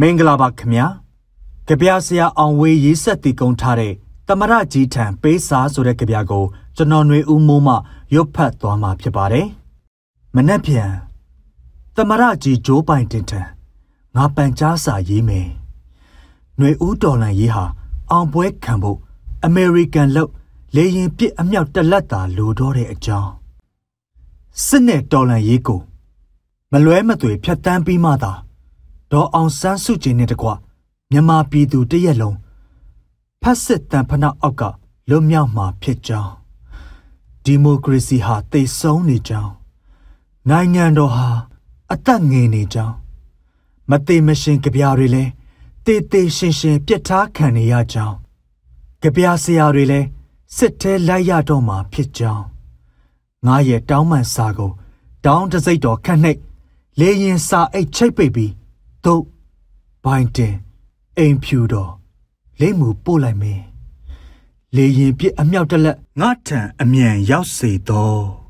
မင်္ဂလာပါခင်ဗျာကြပြဆရာအောင်ဝေးရေးဆက်တည်ကုန်းထားတဲ့တမရကြီးထံပေးစာဆိုတဲ့ကြပြကိုကျွန်တော်ຫນွေဦးမိုးမှရွတ်ဖတ်သွားမှာဖြစ်ပါတယ်မနှက်ပြန်တမရကြီးဂျိုးပိုင်တင်ထံငါပန်ကြားစာရေးမယ်ຫນွေဦးတော်လန်ရေးဟာအောင်ပွဲခံဖို့အမေရိကန်လောက်လေရင်ပစ်အမြောက်တလက်တာလိုတော့တဲ့အကြောင်းစစ်နဲ့တော်လန်ရေးကိုမလွဲမသွေဖြတ်တန်းပြီးမှသာ ဒေါ်အောင်ဆန်းစုကြည်နဲ့တကွမြန်မာပြည်သူတရက်လုံးဖက်စစ်တန်ဖနာအောက်ကလွတ်မြောက်မှာဖြစ်ကြောင်းဒီမိုကရေစီဟာတိတ်ဆုံးနေကြောင်းနိုင်ငံတော်ဟာအသက်ငယ်နေကြောင်းမသေးမရှင်ကြပြားတွေလည်းတေးသေးရှင်ရှင်ပြစ်ထားခံနေရကြောင်းကြပြားဆရာတွေလည်းစစ်ထဲလိုက်ရတော့မှာဖြစ်ကြောင်းငါရဲ့တောင်းပန်စာကိုတောင်းတစိတ်တော်ခန့်နှိပ်လေရင်စာအိတ်ချိတ်ပိတ်ပြီး တို့ဘိုင်တင်အိမ်ဖြူတော်လိမ့်မှုပို့လိုက်မင်းလေရင်ပြစ်အမြောက်တလက်ငါထံအမြန်ရောက်စေတော့